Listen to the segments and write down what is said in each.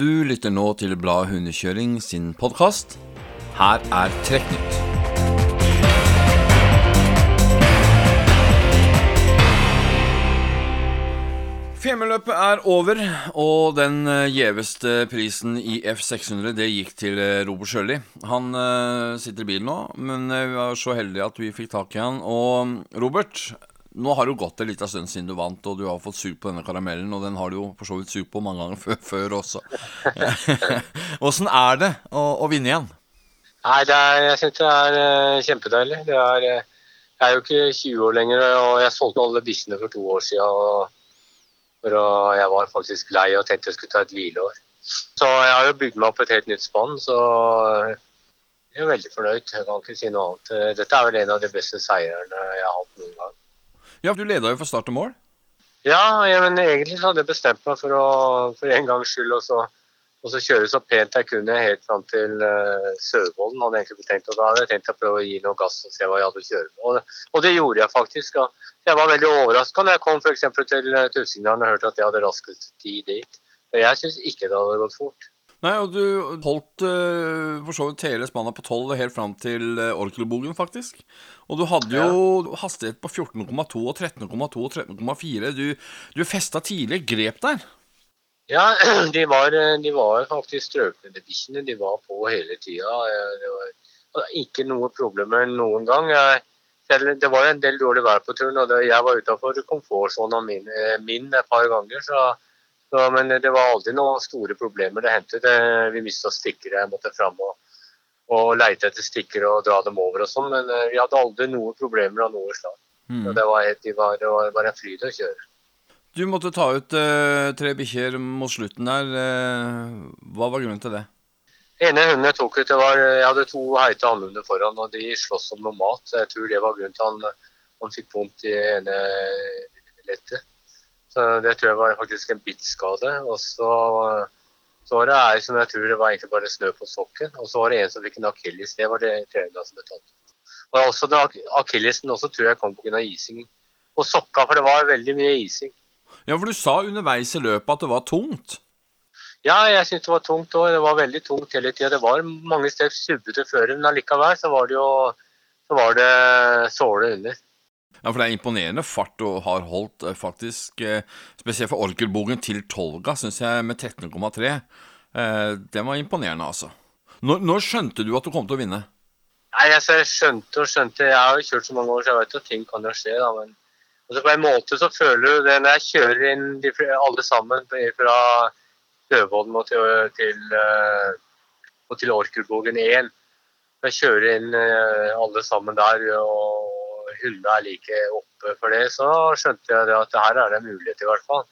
Du lytter nå til Bladet Hundekjøring sin podkast. Her er Trekknytt. Femundløpet er over, og den eh, gjeveste prisen i F600 det gikk til eh, Robert Sjøli. Han uh, sitter i bilen nå, men vi var så heldige at vi fikk tak i han. Og Robert, nå har det jo gått en liten stund siden du vant, og du har fått sug på denne karamellen, og den har du jo for så vidt sug på mange ganger før, før også. Åssen er det å, å, vinne igjen? Nei, er, Jeg syns det er uh, kjempedeilig. Det er, uh, jeg er jo ikke 20 år lenger, og jeg solgte alle bikkjene for to år siden. Og å, jeg var faktisk lei og tenkte jeg skulle ta et hvileår. Så jeg har jo bygd meg opp et helt nytt spann, så jeg er veldig fornøyd. Jeg kan ikke si noe annet. Dette er vel en av de beste seierne jeg har hatt noen gang. Ja, for Du leda jo for start og mål? Ja, men egentlig så hadde jeg bestemt meg for, å, for en gangs skyld å kjøre så pent jeg kunne helt fram til uh, Sørvolden. Hadde egentlig tenkt, og da hadde jeg tenkt å prøve å gi noe gass og se hva jeg hadde å kjøre med. Og det, og det gjorde jeg faktisk. Og jeg var veldig overraska når jeg kom f.eks. til eh, Tusengraden og hørte at jeg hadde raskest tid dit. Og jeg syns ikke det hadde gått fort. Nei, og du holdt uh, for så vidt hele spannet på 12 helt fram til uh, Orkelbogen, faktisk. Og du hadde jo ja. hastighet på 14,2 og 13,2 og 13,4. Du, du festa tidlig grep der. Ja, de var, de var faktisk strøkne, de var på hele tida. Det var ikke noe problemer noen gang. Jeg, det var en del dårlig vær på turen, og jeg var utafor komfortsonen min, eh, min, et par ganger. Så, så, men det var aldri noen store problemer det hendte. Vi mista stikkere, jeg måtte fram og, og leite etter stikkere og dra dem over og sånn. Men eh, vi hadde aldri noen problemer av noe slag. Mm. Så det var, helt, det, var, det var bare en fryd å kjøre. Du måtte ta ut uh, tre bikkjer mot slutten der. Uh, hva var grunnen til det? ene hunden jeg tok ut, det var, jeg hadde to heite hannhunder foran, og de sloss om noe mat. Jeg tror det var grunnen til han, han fikk vondt i ene lettet. Så Det tror jeg var faktisk en bittskade. Og så, så var det ei som jeg tror det var egentlig bare snø på sokken. Og så var det en som fikk en akilles. Det var det tredje som ble tatt. Og også Akillesen også tror jeg kom pga. isingen. Og sokka, for det var veldig mye ising. Ja, for du sa underveis i løpet at det var tungt? Ja, jeg syntes det var tungt òg. Det var veldig tungt hele tida. Det var mange steder subbete føre, men allikevel så var det jo så var det såle under. Ja, for det er imponerende fart du har holdt, eh, faktisk. Eh, spesielt for orgelbogen til Tolga, syns jeg, med 13,3. Den det var imponerende, altså. Når, når, skjønte du at du kom til å vinne? Nei, altså, Jeg skjønte og skjønte. Jeg har jo kjørt så mange år, så jeg vet at ting kan jo skje. da, men altså, På en måte så føler du det når jeg kjører inn de, alle sammen fra Støvolden og til, til, eh, og til Orkelbogen 1. Jeg kjører inn eh, alle sammen der, og hundene er like oppe for det. Så skjønte jeg at her er det en mulighet, i hvert fall.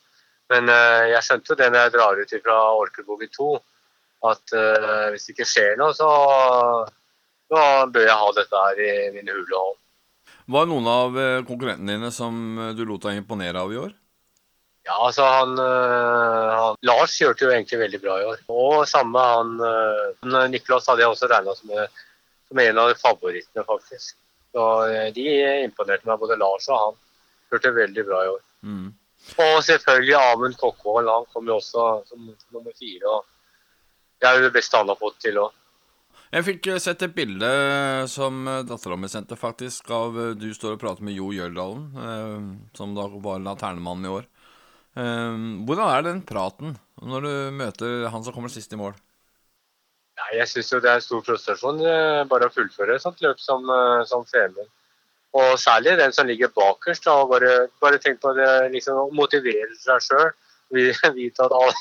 Men eh, jeg skjønte jo det når jeg drar ut fra Orkelbogen 2, at hvis det ikke skjer noe, så, så bør jeg ha dette her i mine hule hånd. Var det noen av konkurrentene dine som du lot deg imponere av i år? Ja, altså han, eh, han, Lars kjørte jo egentlig veldig bra i år. Og samme han, eh, Niklas hadde jeg også regna som, som, en av favorittene, faktisk. Så eh, de imponerte meg, både Lars og han. hørte veldig bra i år. Mm. Og selvfølgelig Amund Kokkvold. Han kom jo også som nummer fire. og Det er jo det beste han har fått til òg. Jeg fikk sett et bilde som dattera mi sendte, faktisk, av du står og prater med Jo Gjøldalen, som da var Laternemannen i år. Hvordan er den praten når du møter han som kommer sist i mål? Nei, jeg syns det er stor frustrasjon eh, bare å fullføre et sånt løp som, eh, som Femund. Og særlig den som ligger bakerst. Da, bare, bare tenk på det, liksom motivere seg sjøl. Vite at, alle,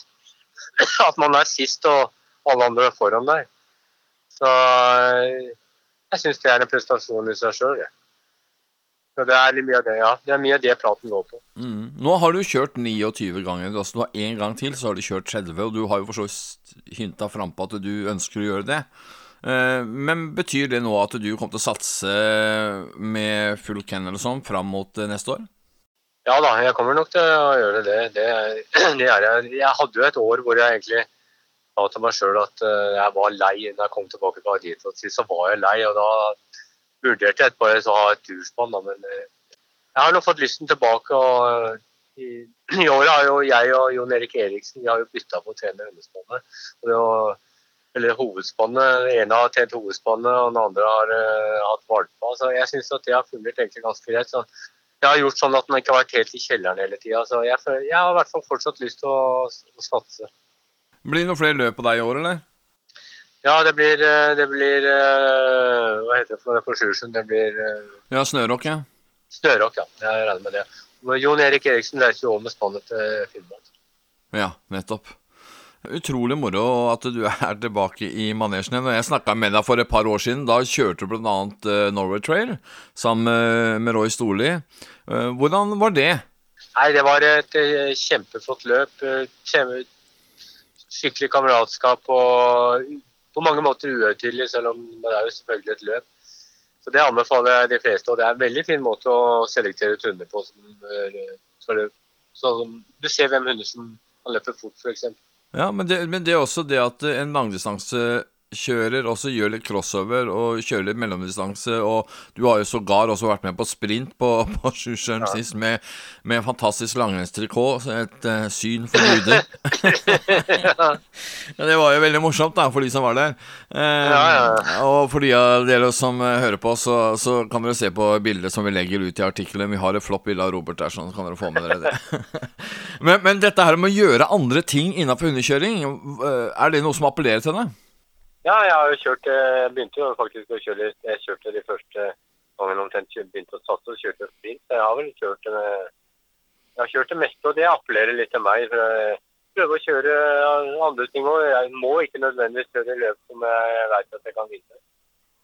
at, man er sist og alle andre er foran deg. Så eh, jeg syns det er en prestasjon i seg sjøl. Så det er mye av det, ja. Det er mye av det praten går på. Mm. Nå har du kjørt 29 ganger. Altså, du har én gang til, så har du kjørt 30. Og du har jo for så vidt hinta frampå at du ønsker å gjøre det. Eh, men betyr det nå at du kommer til å satse med full kennel og sånn fram mot eh, neste år? Ja da, jeg kommer nok til å gjøre det. Det, det er jeg. Jeg hadde jo et år hvor jeg egentlig sa til meg sjøl at eh, jeg var lei. Når jeg kom tilbake fra dit. Og så var jeg lei. og da vurderte jeg etterpå å ha et turspann, men eh, jeg har nå fått lysten tilbake. og I, I år har jo jeg og Jon Erik Eriksen vi har jo bytta på å trene hundespannet. Eller hovedspannet. Den ene har trent hovedspannet, og den andre har uh, hatt valper. Så jeg syns at det har fungert egentlig ganske greit. Så jeg har gjort sånn at den ikke har vært helt i kjelleren hele tida. Så jeg, jeg, har i hvert fall fortsatt lyst til å, å satse. Blir det noen flere løp på deg i år, eller? Ja, det blir, eh, det blir uh, Hva heter det for, for Sjusjøen? Det blir uh, Ja, Snørock, ja. Snørock, ja. Jeg regner med det. Jon Erik Eriksen reiser jo over med spannet til Finnmark. Ja, nettopp. Utrolig moro at du er tilbake i manesjen igjen. Jeg snakka med deg for et par år siden. Da kjørte du bl.a. Norway Trail sammen med Roy Storli. Hvordan var det? Nei, Det var et kjempeflott løp. Kjempe, skikkelig kameratskap og på mange måter uhøytidelig, selv om det er jo selvfølgelig et løp. Så Det anbefaler jeg de fleste, og det er en veldig fin måte å selektere ut hunder på. Som, så du ser hvem hunder som kan løpe fort, f.eks. Ja, men det, men det er også det at en langdistanse kjører, også gjør litt crossover og kjører litt mellomdistanse. Og du har jo sågar også vært med på sprint på, på Sjusjøen ja. sist med, med fantastisk langrennstrikot. Et uh, syn for guder. ja. det var jo veldig morsomt da, for de som var der. Eh, ja, og for de av dere som uh, hører på, så, så, kan dere se på bildet som vi legger ut i artikkelen. Vi har et flott bilde av Robert der, sånn så kan dere få med dere det. men, men, dette her med å gjøre andre ting innenfor hundekjøring, er det noe som appellerer til deg? Ja, jeg har jo kjørt Jeg eh, begynte jo faktisk å kjøre. Jeg kjørte de første gangene omtrent begynte å satse, og kjørte sprint. Jeg har vel kjørt det Jeg har kjørt det meste, og det appellerer litt til meg. for jeg prøver å kjøre andre ting òg. Jeg må ikke nødvendigvis kjøre løp som jeg vet at jeg kan vinne.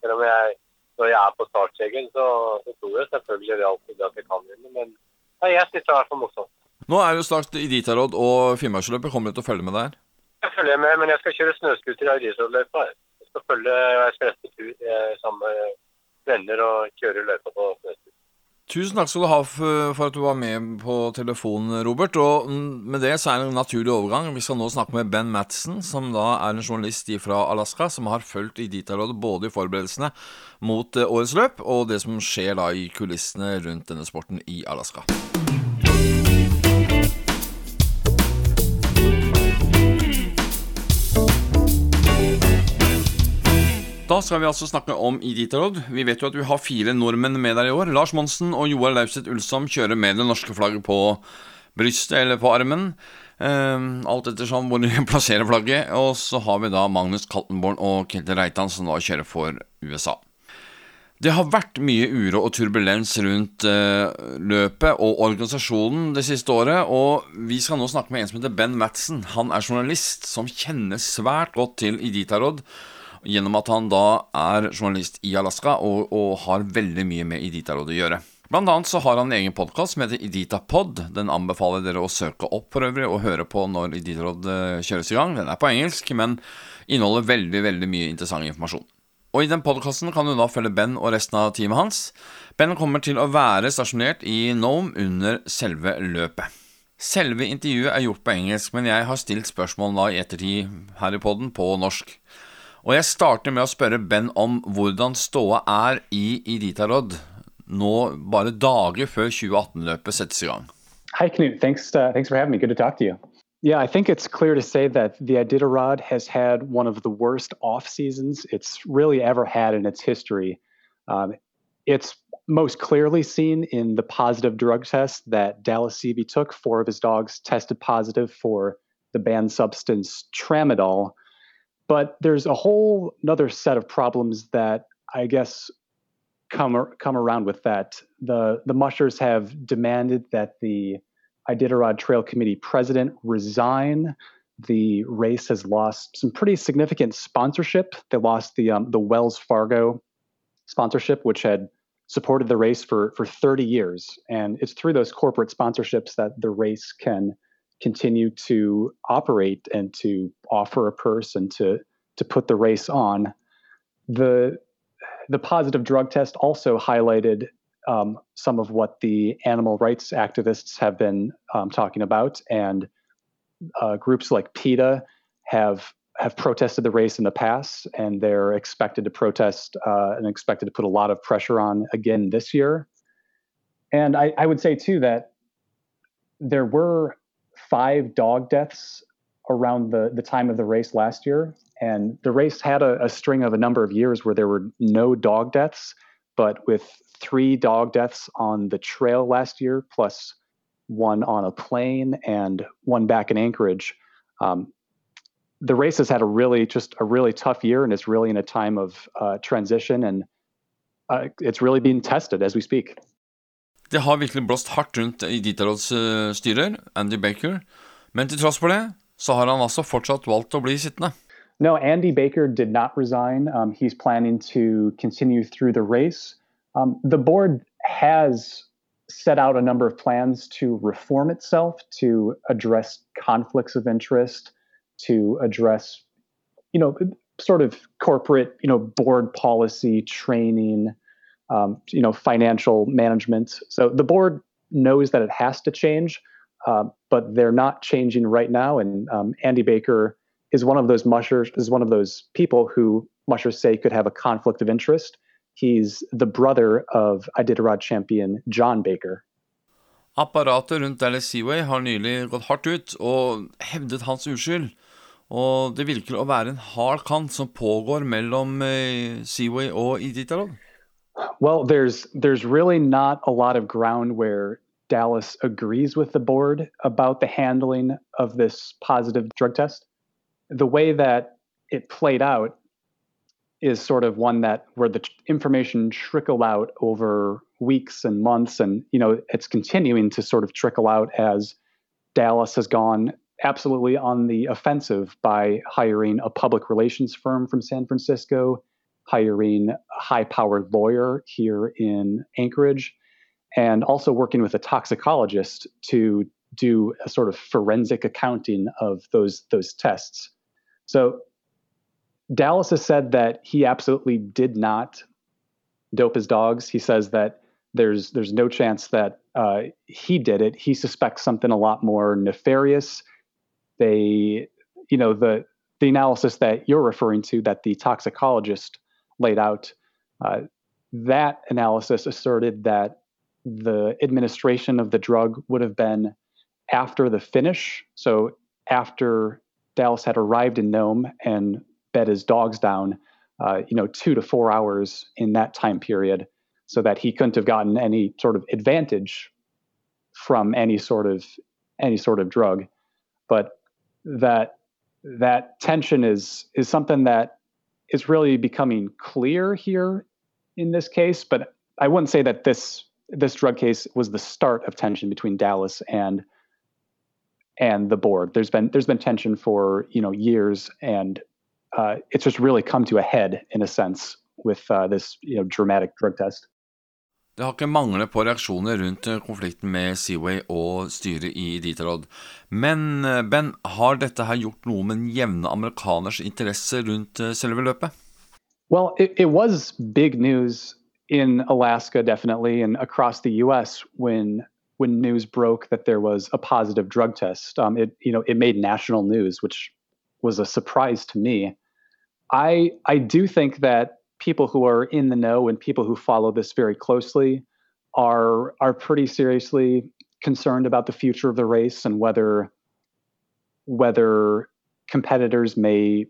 Selv om jeg, når jeg er på startstreken, så, så, tror jeg selvfølgelig det alltid at jeg kan vinne. Men ja, jeg syns det er for morsomt. Nå er jo snart Iditarod og Finnmarksløpet. Kommer du til å følge med der? Jeg følger med, men jeg skal kjøre snøscooter i Audisrødløypa. Jeg skal følge skal tur sammen med venner og kjøre løypa på snøscooter. Tusen takk skal du ha for at du var med på telefonen, Robert. Og med det så er det en naturlig overgang. Vi skal nå snakke med Ben Madsen, som da er en journalist fra Alaska, som har fulgt Iditarrådet både i forberedelsene mot eh, årets løp og det som skjer da i kulissene rundt denne sporten i Alaska. Da skal vi altså snakke om Iditarod. Vi vet jo at vi har fire nordmenn med der i år. Lars Monsen og Joar Lauseth Ulsom kjører med det norske flagget på brystet eller på armen. Um, alt ettersom hvor de plasserer flagget. Og så har vi da Magnus Kaltenborn og Ketil Reitan som da kjører for USA. Det har vært mye uro og turbulens rundt uh, løpet og organisasjonen det siste året, og vi skal nå snakke med en som heter Ben Madsen. Han er journalist som kjenner svært godt til Iditarod gjennom at han da er journalist i Alaska og, og har veldig mye med Iditarådet å gjøre. Blant annet så har han en egen podkast som heter Iditapod. Den anbefaler dere å søke opp for øvrig og høre på når Iditarod eh, kjøres i gang. Den er på engelsk, men inneholder veldig veldig mye interessant informasjon. Og I den podkasten kan du da følge Ben og resten av teamet hans. Ben kommer til å være stasjonert i Nome under selve løpet. Selve intervjuet er gjort på engelsk, men jeg har stilt spørsmål da i ettertid her i poden på norsk. Og jeg starter med å spørre Ben om hvordan ståa er i Iditarod nå bare dager før 2018-løpet settes i gang. Hi Knut, thanks, uh, thanks for having me. Good to talk to you. Yeah, I think it's clear to say that the Iditarod has had one of the worst off seasons it's really ever had in its history. Um, it's most clearly seen in the positive drug test that Dallas Seavey took. Four of his dogs tested positive for the banned substance tramadol. But there's a whole another set of problems that I guess come come around with that. The the mushers have demanded that the Iditarod Trail Committee president resign. The race has lost some pretty significant sponsorship. They lost the um, the Wells Fargo sponsorship, which had supported the race for for 30 years, and it's through those corporate sponsorships that the race can continue to operate and to offer a purse and to to put the race on. The the positive drug test also highlighted um, some of what the animal rights activists have been um, talking about, and uh, groups like PETA have have protested the race in the past, and they're expected to protest uh, and expected to put a lot of pressure on again this year. And I, I would say too that there were five dog deaths around the, the time of the race last year. And the race had a, a string of a number of years where there were no dog deaths, but with three dog deaths on the trail last year, plus one on a plane and one back in Anchorage. Um, the race has had a really just a really tough year, and it's really in a time of uh, transition, and uh, it's really being tested as we speak. Det har virkelig blåst hardt rundt i uh, styrer, Andy Baker, men til tross for det så har han altså fortsatt valgt å bli sittende. No, Andy Baker did not resign. Um, he's planning to continue through the race. Um, the board has set out a number of plans to reform itself to address conflicts of interest, to address, you know, sort of corporate, you know, board policy, training, um, you know, financial management. So the board knows that it has to change, uh, but they're not changing right now. And um, Andy Baker is one of those mushers, is one of those people who mushers say could have a conflict of interest. He's the brother of Iditarod champion John Baker. Apparatet rundt Dallas Seavey har nylig gått hardt ut og hevdet hans uskyld. Og det virker å være en hard kant som pågår mellom eh, Seavey og Iditarod. Well, there's there's really not a lot of ground where Dallas agrees with the board about the handling of this positive drug test. The way that it played out is sort of one that where the information trickled out over weeks and months and you know it's continuing to sort of trickle out as Dallas has gone absolutely on the offensive by hiring a public relations firm from San Francisco, hiring a high powered lawyer here in Anchorage, and also working with a toxicologist to do a sort of forensic accounting of those those tests. So Dallas has said that he absolutely did not dope his dogs. He says that there's there's no chance that uh, he did it. He suspects something a lot more nefarious. They, you know, the the analysis that you're referring to that the toxicologist laid out, uh, that analysis asserted that the administration of the drug would have been after the finish. So after Dallas had arrived in Nome and bed his dogs down, uh, you know, two to four hours in that time period, so that he couldn't have gotten any sort of advantage from any sort of any sort of drug. But that that tension is is something that is really becoming clear here in this case. But I wouldn't say that this this drug case was the start of tension between Dallas and and the board. There's been there's been tension for you know years, and uh, it's just really come to a head in a sense with uh, this you know dramatic drug test. Det har ikke manglet på reaksjoner rundt eh, konflikten med Seaway og styret i Ditarod. Men eh, Ben, har dette her gjort noe med den jevne amerikaners interesse rundt eh, selve løpet? Well, it, it was big news in Alaska, definitely, and across the U.S. when when news broke that there was a positive drug test. Um, it you know it made national news, which was a surprise to me. I I do think that people who are in the know and people who follow this very closely are are pretty seriously concerned about the future of the race and whether whether competitors may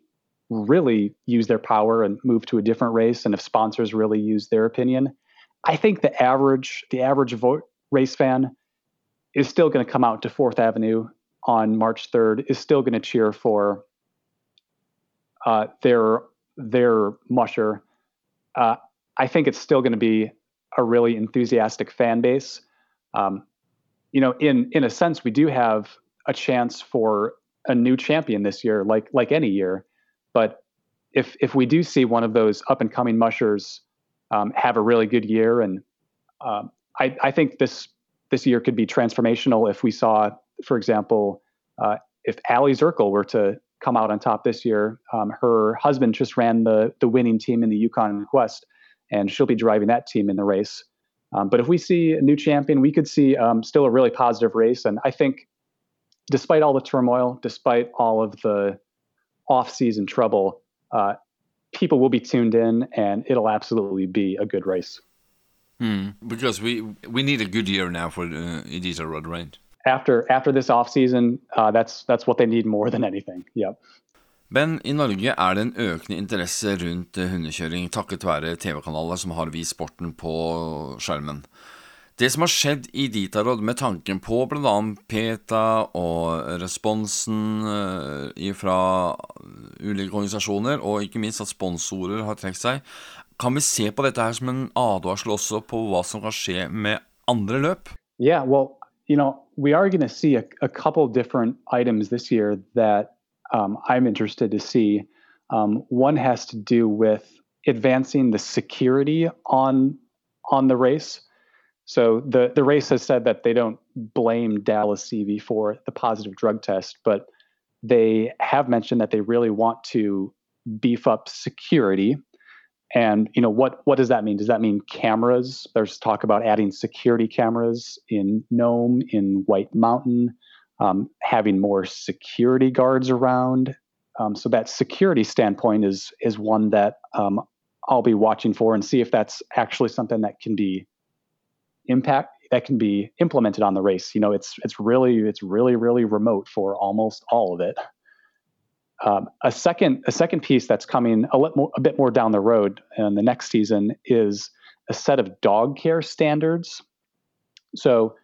really use their power and move to a different race and if sponsors really use their opinion. I think the average the average vote race fan is still going to come out to fourth avenue on march 3rd is still going to cheer for uh, their their musher uh, I think it's still going to be a really enthusiastic fan base. Um, you know, in in a sense, we do have a chance for a new champion this year, like like any year. But if if we do see one of those up and coming mushers um, have a really good year, and um, I, I think this this year could be transformational if we saw, for example, uh, if Aliy Zirkle were to come out on top this year. Um, her husband just ran the the winning team in the Yukon Quest, and she'll be driving that team in the race. Um, but if we see a new champion, we could see um, still a really positive race. And I think, despite all the turmoil, despite all of the off-season trouble, uh, people will be tuned in, and it'll absolutely be a good race. Mm, because we we need a good year now for uh, Iditarod, right? After after this off season, uh, that's that's what they need more than anything. Yep. Men i Norge er det en økende interesse rundt hundekjøring takket være TV-kanaler som har vist sporten på skjermen. Det som har skjedd i Ditarod med tanken på bl.a. PETA og responsen eh, fra ulike organisasjoner, og ikke minst at sponsorer har trukket seg, kan vi se på dette her som en advarsel også på hva som kan skje med andre løp? Yeah, well, you know, we are going to see a, a couple different items this year that um, I'm interested to see. Um, one has to do with advancing the security on on the race. So the the race has said that they don't blame Dallas Seavey for the positive drug test, but they have mentioned that they really want to beef up security. And you know what what does that mean? Does that mean cameras? There's talk about adding security cameras in Nome, in White Mountain, um, having more security guards around. Um, so that security standpoint is is one that um, I'll be watching for and see if that's actually something that can be impact that can be implemented on the race. You know, it's it's really it's really really remote for almost all of it. Um, a second a second piece that's coming a, more, a bit more down the road in the next season is a set of dog care standards. So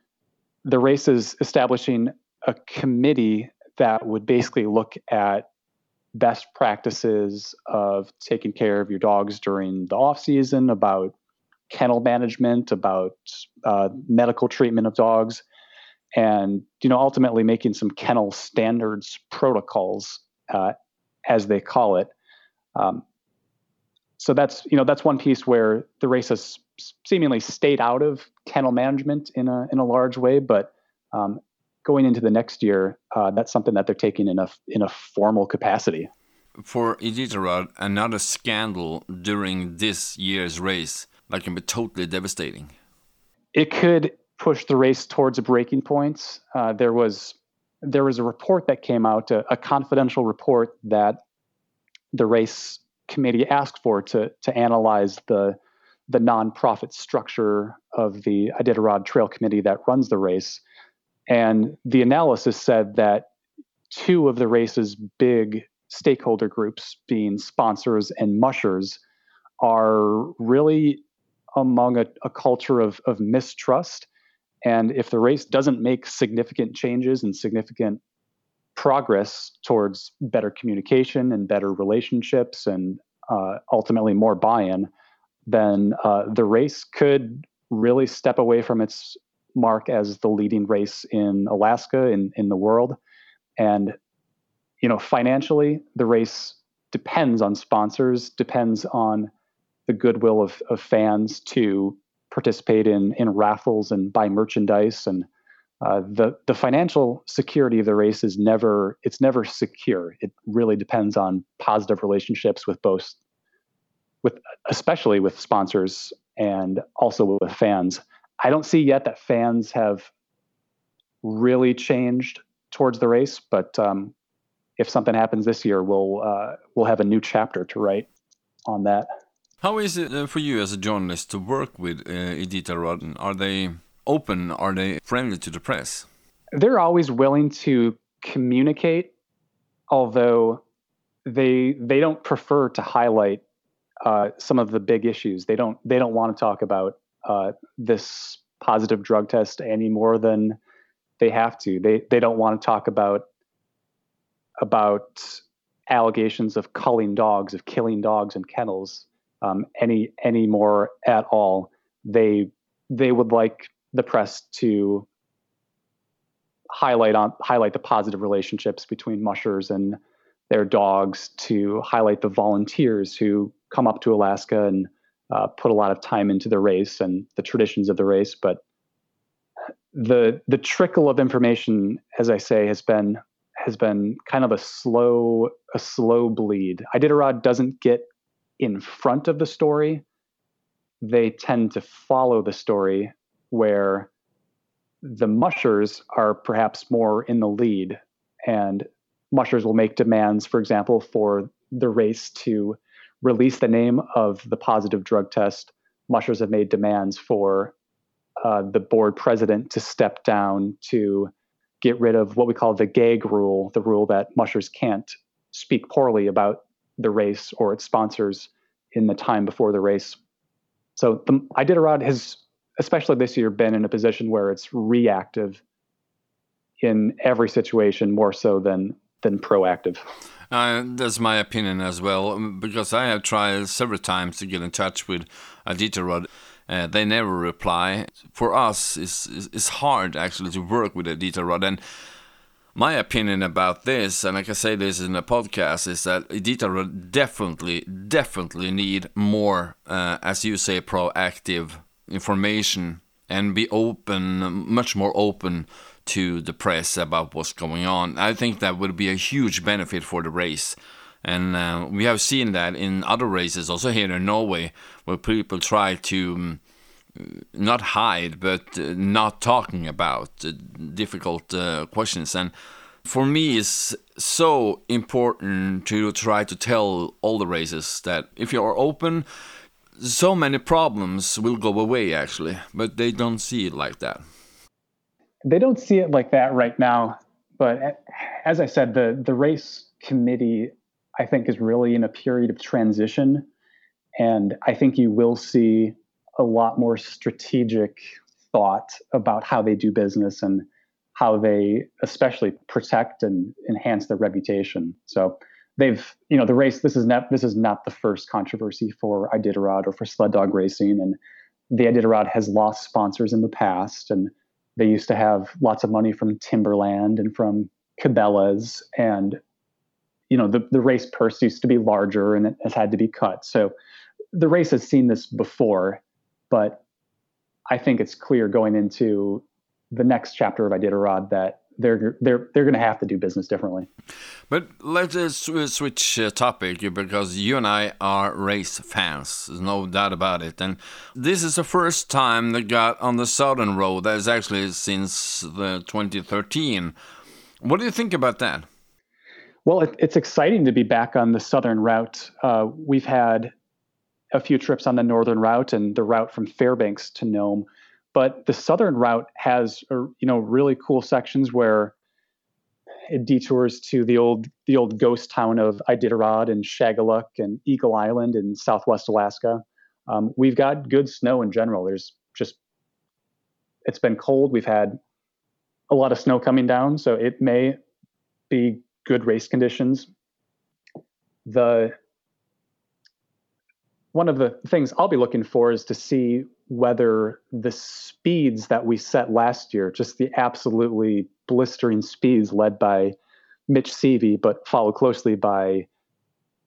the race is establishing a committee that would basically look at best practices of taking care of your dogs during the off season, about kennel management, about uh, medical treatment of dogs, and you know ultimately making some kennel standards protocols, uh, as they call it. Um, so that's you know that's one piece where the race has seemingly stayed out of kennel management in a in a large way, but um, going into the next year, uh, that's something that they're taking in a in a formal capacity. For Iditarod, another scandal during this year's race that can be totally devastating. It could push the race towards a breaking point. Uh, there was there was a report that came out, a, a, confidential report that the race committee asked for to to analyze the the nonprofit structure of the Iditarod Trail Committee that runs the race. And the analysis said that two of the race's big stakeholder groups, being sponsors and mushers, are really among a, a culture of, of mistrust. And if the race doesn't make significant changes and significant progress towards better communication and better relationships and uh, ultimately more buy in, then uh, the race could really step away from its mark as the leading race in Alaska in, in the world. And, you know, financially, the race depends on sponsors, depends on the goodwill of, of fans to participate in in raffles and buy merchandise and uh, the the financial security of the race is never it's never secure. It really depends on positive relationships with both with especially with sponsors and also with fans. I don't see yet that fans have really changed towards the race, but um, if something happens this year, we'll uh, we'll have a new chapter to write on that. How is it uh, for you as a journalist to work with uh, Iditarod? Are they open? Are they friendly to the press? They're always willing to communicate, although they they don't prefer to highlight uh, some of the big issues. They don't they don't want to talk about uh, this positive drug test any more than they have to. They they don't want to talk about about allegations of culling dogs, of killing dogs in kennels um, any anymore at all. They they would like the press to highlight on highlight the positive relationships between mushers and their dogs, to highlight the volunteers who come up to Alaska and uh, put a lot of time into the race and the traditions of the race. But the the trickle of information, as I say, has been has been kind of a slow a slow bleed. Iditarod doesn't get in front of the story, they tend to follow the story where the mushers are perhaps more in the lead and mushers will make demands for example for the race to release the name of the positive drug test. Mushers have made demands for uh, the board president to step down to get rid of what we call the gag rule, the rule that mushers can't speak poorly about the race or its sponsors in the time before the race. So the Iditarod has, especially this year, been in a position where it's reactive in every situation more so than than proactive. Uh, that's my opinion as well, um, because I have tried several times to get in touch with Iditarod. Uh, they never reply. For us, it's, it's hard actually to work with Iditarod. And my opinion about this, and I can say this in a podcast, is that Iditarod definitely, definitely need more, uh, as you say, proactive information and be open, much more open to the press about what's going on. I think that would be a huge benefit for the race. And uh, we have seen that in other races, also here in Norway, where people try to um, not hide, but uh, not talking about uh, difficult uh, questions. And for me, it's so important to try to tell all the races that if you are open, so many problems will go away, actually, but they don't see it like that they don't see it like that right now. But as I said, the the race committee, I think, is really in a period of transition, and I think you will see a lot more strategic thought about how they do business and how they especially protect and enhance their reputation. So they've, you know, the race. This is not this is not the first controversy for Iditarod or for sled dog racing, and the Iditarod has lost sponsors in the past, and they used to have lots of money from Timberland and from Cabela's, and you know the the race purse used to be larger and it has had to be cut. So the race has seen this before, but I think it's clear going into the next chapter of Iditarod that they're they're they're going to have to do business differently. But let's uh, switch uh, topic because you and I are race fans. There's no doubt about it. And this is the first time they got on the Southern Road. That is actually since the 2013. What do you think about that? Well, it, it's exciting to be back on the Southern route. Uh, we've had a few trips on the Northern route and the route from Fairbanks to Nome but the southern route has uh, you know really cool sections where it detours to the old the old ghost town of Iditarod and Shageluk and Eagle Island in Southwest Alaska. Um, we've got good snow in general. There's just it's been cold. We've had a lot of snow coming down, so it may be good race conditions. The one of the things I'll be looking for is to see whether the speeds that we set last year, just the absolutely blistering speeds led by Mitch Seavey, but followed closely by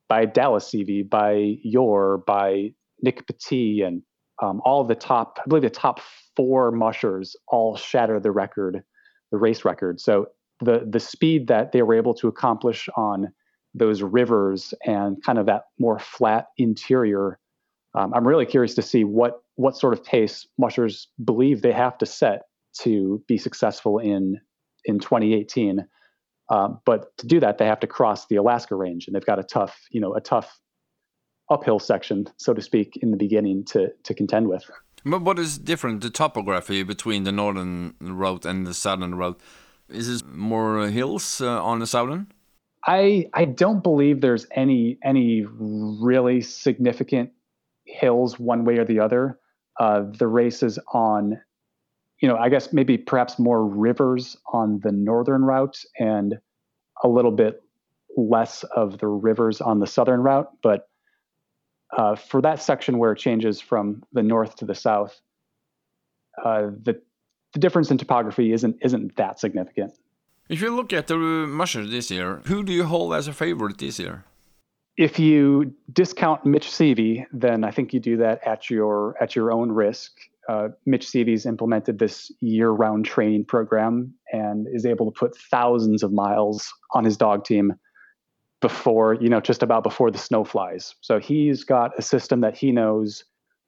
by Dallas Seavey, by Joar, by Nick Petit, and um, all the top, I believe the top four mushers all shatter the record, the race record. So the the speed that they were able to accomplish on those rivers and kind of that more flat interior um, I'm really curious to see what what sort of pace mushers believe they have to set to be successful in in 2018. Um, but to do that, they have to cross the Alaska range, and they've got a tough, you know, a tough uphill section, so to speak, in the beginning to to contend with. But what is different the topography between the northern route and the southern route? Is it more hills uh, on the southern? I I don't believe there's any any really significant hills one way or the other. Uh, the races on, you know, I guess maybe perhaps more rivers on the northern route and a little bit less of the rivers on the southern route. But uh, for that section where it changes from the north to the south, uh, the the difference in topography isn't isn't that significant. If you look at the mushers this year, who do you hold as a favorite this year? if you discount Mitch Seavey, then I think you do that at your at your own risk. Uh, Mitch Seavey's implemented this year-round training program and is able to put thousands of miles on his dog team before you know just about before the snow flies. So he's got a system that he knows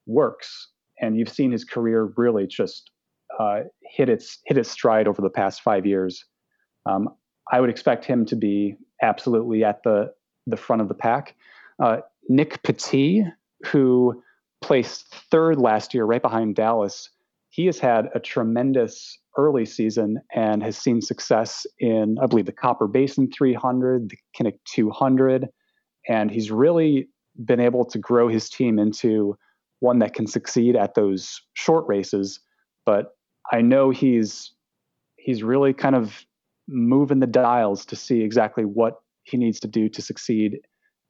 works, and you've seen his career really just uh, hit its hit its stride over the past five years. Um, I would expect him to be absolutely at the the front of the pack. Uh, Nick Petit, who placed third last year, right behind Dallas, he has had a tremendous early season and has seen success in, I believe, the Copper Basin 300, the Knik 200, and he's really been able to grow his team into one that can succeed at those short races. But I know he's he's really kind of moving the dials to see exactly what he needs to do to succeed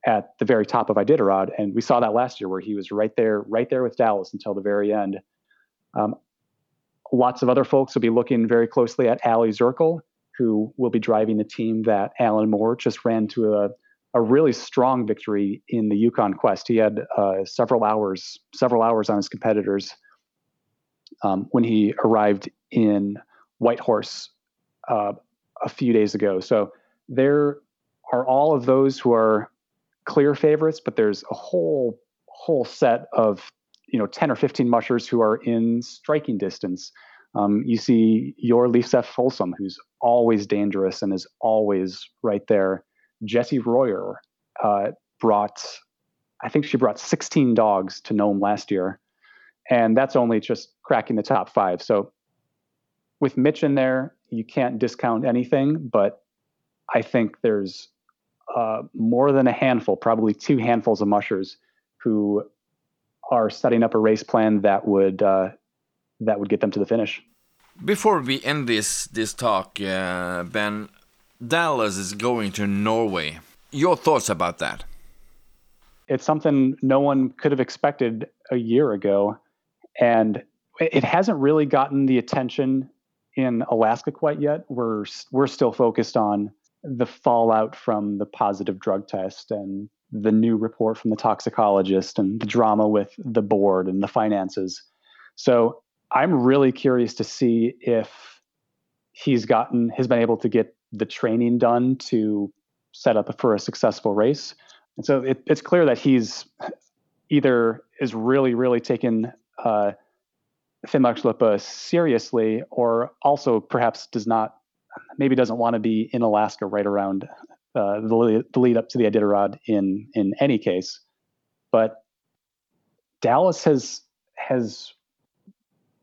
at the very top of Iditarod. And we saw that last year where he was right there, right there with Dallas until the very end. Um, lots of other folks will be looking very closely at Aliy Zirkle, who will be driving the team that Allen Moore just ran to a, a really strong victory in the Yukon Quest. He had uh, several hours, several hours on his competitors um, when he arrived in Whitehorse uh, a few days ago. So there are all of those who are clear favorites, but there's a whole whole set of you know 10 or 15 mushers who are in striking distance. Um, you see Joar Leifseth Ulsom, who's always dangerous and is always right there. Jessie Royer uh, brought, I think she brought 16 dogs to Nome last year, and that's only just cracking the top five. So with Mitch in there, you can't discount anything, but I think there's uh, more than a handful, probably two handfuls of mushers who are setting up a race plan that would uh, that would get them to the finish. Before we end this this talk, uh, Ben, Dallas is going to Norway. Your thoughts about that? It's something no one could have expected a year ago, and it hasn't really gotten the attention in Alaska quite yet. We're we're still focused on the fallout from the positive drug test and the new report from the toxicologist and the drama with the board and the finances. So I'm really curious to see if he's gotten has been able to get the training done to set up for a successful race. And so it, it's clear that he's either is really, really taken uh, Finnmarksløpet seriously, or also perhaps does not maybe doesn't want to be in Alaska right around uh, the, the, lead up to the Iditarod in in any case. But Dallas has has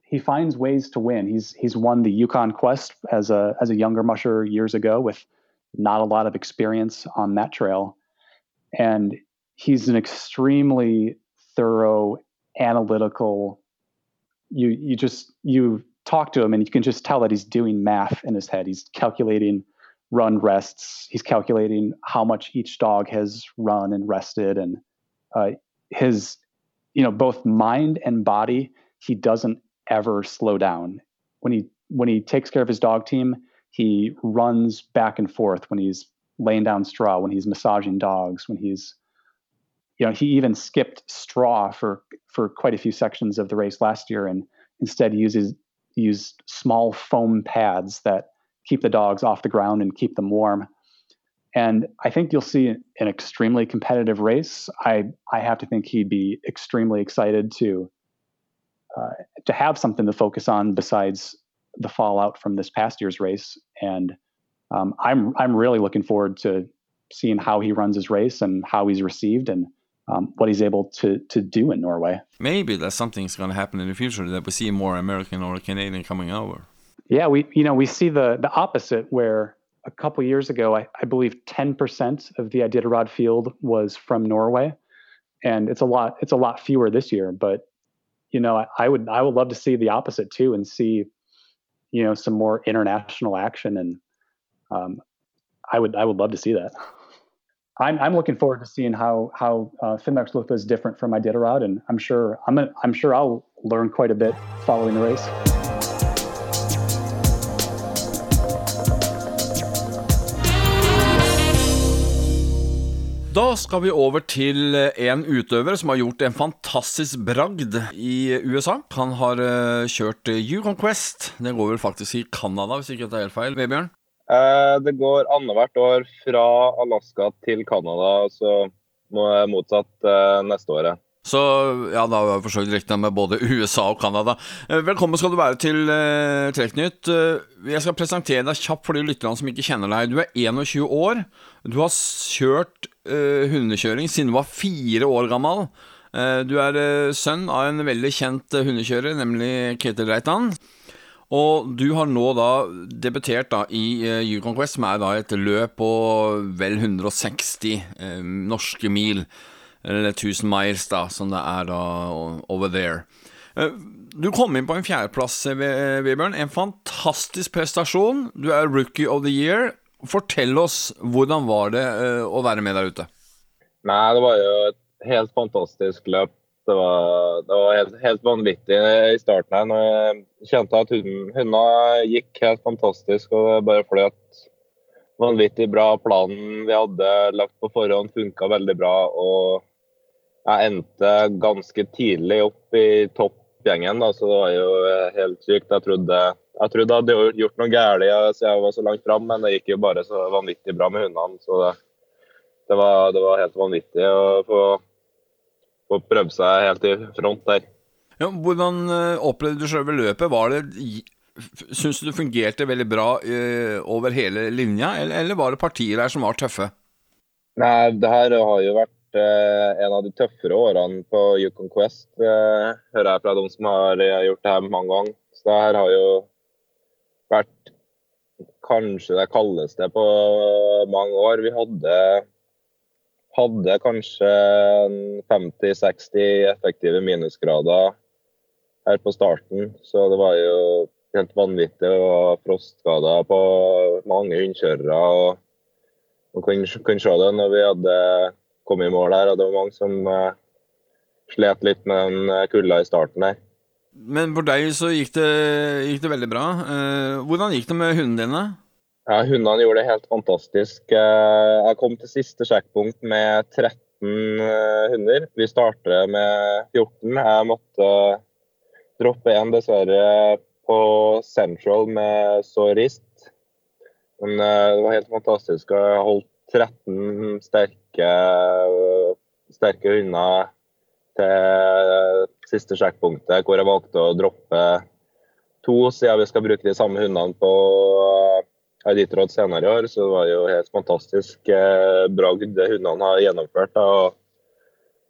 he finds ways to win. He's he's won the Yukon Quest as a as a younger musher years ago with not a lot of experience on that trail, and he's an extremely thorough, analytical. You you just you talk to him and you can just tell that he's doing math in his head. He's calculating run rests. He's calculating how much each dog has run and rested, and uh, his, you know, both mind and body. He doesn't ever slow down when he when he takes care of his dog team. He runs back and forth when he's laying down straw, when he's massaging dogs, when he's, you know, he even skipped straw for for quite a few sections of the race last year, and instead uses use small foam pads that keep the dogs off the ground and keep them warm. And I think you'll see an extremely competitive race. I I have to think he'd be extremely excited to uh, to have something to focus on besides the fallout from this past year's race. And um, I'm I'm really looking forward to seeing how he runs his race and how he's received and um, what he's able to to do in Norway. Maybe that something's going to happen in the future that we see more American or Canadian coming over. Yeah, we you know we see the the opposite where a couple years ago I, I believe 10% of the Iditarod field was from Norway, and it's a lot it's a lot fewer this year. But you know I, I would I would love to see the opposite too and see you know some more international action and um, I would I would love to see that. I'm I'm looking forward to seeing how how uh, Finnmarksløpet is different from Iditarod, and I'm sure I'm a, I'm sure I'll learn quite a bit following the race. Da skal vi over til en utøver som har gjort en fantastisk bragd i USA. Han har uh, kjørt Yukon Quest. Det går vel faktisk i Canada, hvis ikke det er helt feil. Vebjørn? Eh, det går annethvert år fra Alaska til Canada, så må jeg motsatt eh, neste året. Så ja, da har vi forsøkt å regne med både USA og Canada. Eh, velkommen skal du være til uh, Trekknytt. Jeg skal presentere deg kjapt for de lytterne som ikke kjenner deg. Du er 21 år. Du har kjørt uh, hundekjøring siden du var fire år gammel. Uh, du er sønn av en veldig kjent hundekjører, nemlig Ketil Reitan. Og du har nå da debutert da i uh, Yukon Quest, som er da et løp på vel 160 uh, norske mil. Eller 1000 miles, da, som det er da over there. Uh, du kom inn på en fjerdeplass, Vebjørn. En fantastisk prestasjon. Du er rookie of the year. Fortell oss, hvordan var det å være med der ute? Nei, det var jo et helt fantastisk løp. Det var, det var helt, helt, vanvittig i starten her. Når jeg kjente at hundene gikk helt fantastisk og det bare fløt vanvittig bra. Planen vi hadde lagt på forhånd funka veldig bra. Og jeg endte ganske tidlig opp i toppgjengen, da, så det var jo helt sykt. Jeg trodde jeg trodde jeg hadde gjort noe galt siden jeg var så langt fram, men det gikk jo bare så vanvittig bra med hundene. Så det, det, var, det var, helt vanvittig å få og prøve seg helt i front der. Ja, hvordan eh, opplevde du selve løpet? Var det Syns du det fungerte veldig bra uh, over hele linja, eller, eller, var det partier der som var tøffe? Nei, det her har jo vært uh, en av de tøffere årene på Yukon Quest, uh, hører jeg fra de som har gjort det her mange ganger. Så det her har jo vært kanskje det kaldeste på mange år. Vi hadde hadde kanskje 50-60 effektive minusgrader her på starten. Så det var jo helt vanvittig. Det var frostskader på mange hundekjørere. Og man kunne, kunne se det når vi hadde kommet i mål her. Og det var mange som uh, slet litt med den eh, kulda i starten her. Men for deg så gikk det, gikk det veldig bra. Uh, hvordan gikk det med hundene dine? Ja, Hundene gjorde det helt fantastisk. Eh, jeg kom til siste sjekkpunkt med 13 eh, hunder. Vi starter med 14. Jeg måtte droppe én, dessverre, på Central med sår. Men eh, det var helt fantastisk. Jeg holdt 13 sterke, sterke hunder til siste sjekkpunktet, hvor jeg valgte å droppe to, siden vi skal bruke de samme hundene på Eliteråd senere i år, så det var jo helt fantastisk eh, bragd det hundene har gjennomført. Da,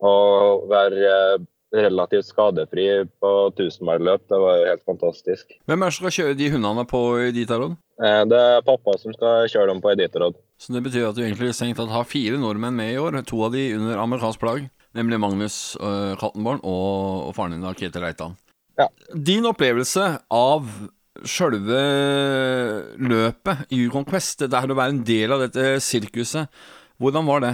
og være eh, relativt skadefri på tusenmilsløp, det var jo helt fantastisk. Hvem er det som skal kjøre de hundene på Editarod? Eh, det er pappa som skal kjøre dem på Editarod Så det betyr at du egentlig strengt tatt har fire nordmenn med i år, to av de under amerikansk plagg, nemlig Magnus uh, Kattenborn og, og faren din, Ketil Reitan. Ja. Din opplevelse av sjølve løpet i Quest, det her å være en del av dette sirkuset, hvordan var det?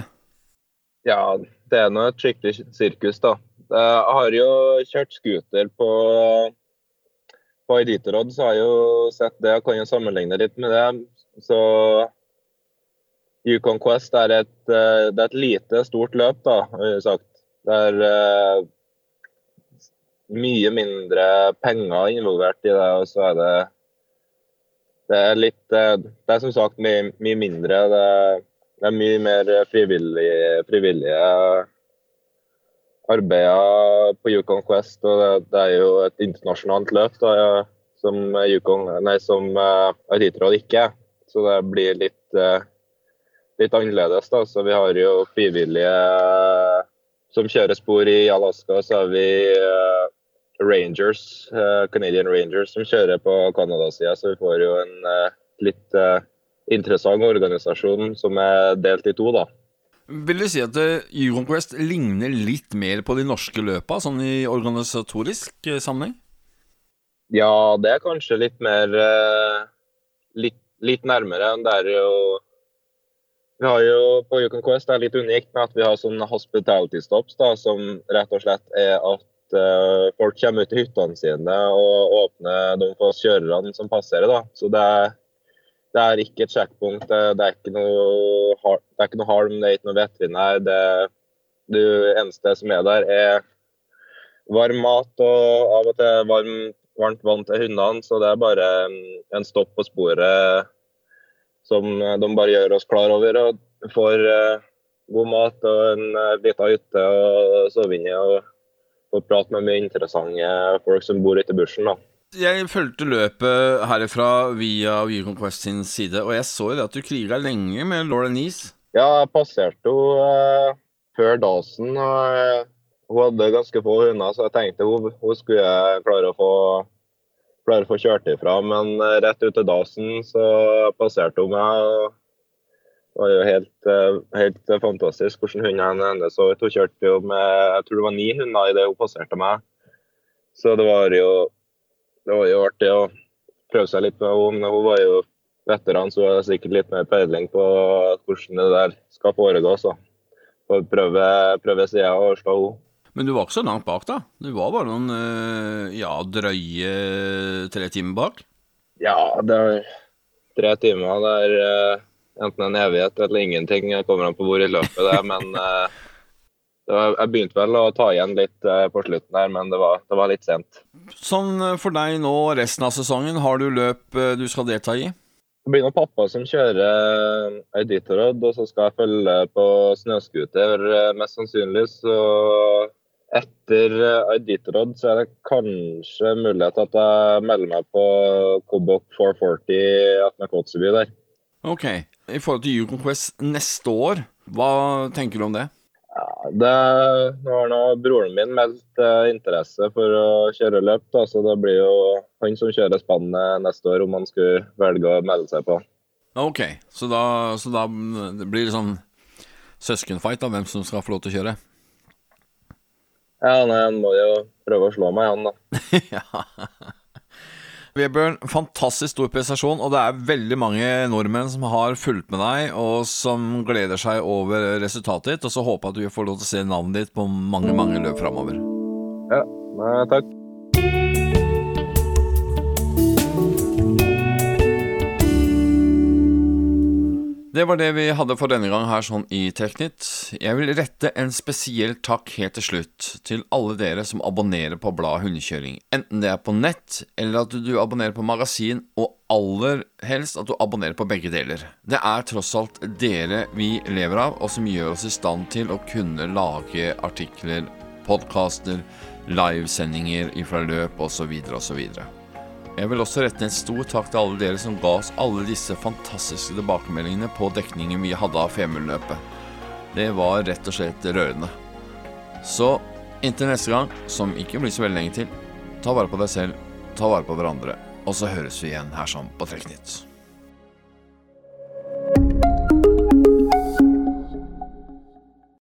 Ja, det er nå et skikkelig sirkus, da. Jeg har jo kjørt scooter på, på Iditarod, så har jeg jo sett det. Jeg kan jo sammenligne litt med det. Så Yukon Quest er et, det er et lite, stort løp, da, har jeg sagt. Er eh, mye mindre penger involvert i det. og så er det det er litt eh, Det er som sagt mye, mye mindre. Det, det, er mye mer frivillig, frivillige arbeider på Yukon Quest. og Det, det er jo et internasjonalt løp da, som Yukon, nei, som uh, ikke er. Så det blir litt, uh, litt annerledes. da, så Vi har jo frivillige uh, som kjører spor i Alaska. Så har vi Rangers, uh, Canadian Rangers som kjører på Canada-sida, så vi får jo en uh, litt uh, interessant organisasjon som er delt i to, da. Vil du si at Euroquest ligner litt mer på de norske løpa, sånn i organisatorisk sammenheng? Ja, det er kanskje litt mer litt, litt nærmere enn det er jo vi har jo på Yukon Quest det er litt unikt med at vi har sånne hospitality stops, da, som rett og slett er at uh, folk kommer ut til hyttene sine og åpner de få kjørerne som passerer. Da. Så det er, det er ikke et sjekkpunkt. Det, det, er ikke noe, det er ikke noe halm, det er ikke noe veterinær. Det, det eneste som er der, er varm mat og av og til varm, varmt vann til hundene. Så det er bare en stopp på sporet som de bare gjør oss klar over. og får uh, god mat og en bit av hytte å sove inni. og få prate med mye interessante folk som bor ute i bushen. da. Jeg fulgte løpet herifra via Viacom Quest sin side, og jeg så jo det at du kriga lenge med Laura Neese. Ja, jeg passerte henne uh, før Dasen. og uh, Hun hadde ganske få hunder, så jeg tenkte hun, hun skulle klare å få, klare å få kjørt ifra. Men eh, rett ut til dasen så passerte hun meg. Det var jo helt, eh, helt fantastisk hvordan hundene hennes så ut. Hun kjørte jo med jeg tror det var ni hunder idet hun passerte meg. Så det var jo, det var jo artig å prøve seg litt med henne. Hun var jo veteran, så hun har sikkert litt mer peiling på hvordan det der skal foregå. så Får prøve, prøve sida og slå henne. Men du var ikke så langt bak, da? Du var bare noen eh, ja, drøye tre timer bak? Ja, det var tre timer. Er eh, enten en evighet eller ingenting. Jeg kommer an på hvor i løpet det er. Men uh, det var, jeg begynte vel å ta igjen litt uh, på slutten der, men det var, det var litt sent. Sånn eh, for deg nå resten av sesongen, har du løp du skal delta i? Det blir nå pappa som kjører Iditarod, og så skal jeg følge på snøscooter, mest sannsynlig. Så etter Iditarod så er det kanskje mulighet at jeg melder meg på Kobok 440 i Kotzeby der. Ok. I forhold til Yukon Quest neste år, hva tenker du om det? Ja, det, har nå broren min meldt eh, interesse for å kjøre løp, da, så det blir jo han som kjører spannet neste år, om han skulle velge å melde seg på. Ok, så da, så da det blir det sånn søskenfight av hvem som skal få lov til å kjøre? Ja, nei, Han må jo prøve å slå meg, han da. ja. Vebjørn, fantastisk stor prestasjon, og det er veldig mange nordmenn som har fulgt med deg, og som gleder seg over resultatet ditt, og så håper jeg at du får lov til å se navnet ditt på mange, mange løp framover. Ja, takk. Det var det vi hadde for denne gang her sånn i Teknytt. Jeg vil rette en spesiell takk helt til slutt til alle dere som abonnerer på bladet Hundekjøring. Enten det er på nett, eller at du abonnerer på magasin, og aller helst at du abonnerer på begge deler. Det er tross alt dere vi lever av, og som gjør oss i stand til å kunne lage artikler, podkaster, livesendinger ifra løp osv. osv. Jeg vil også rette en stor takk til alle dere som ga oss alle disse fantastiske tilbakemeldingene på dekningen vi hadde av Femundløpet. Det var rett og slett rørende. Så inntil neste gang, som ikke blir så veldig lenge til, ta vare på deg selv, ta vare på hverandre, og så høres vi igjen her sånn på Trekknytt.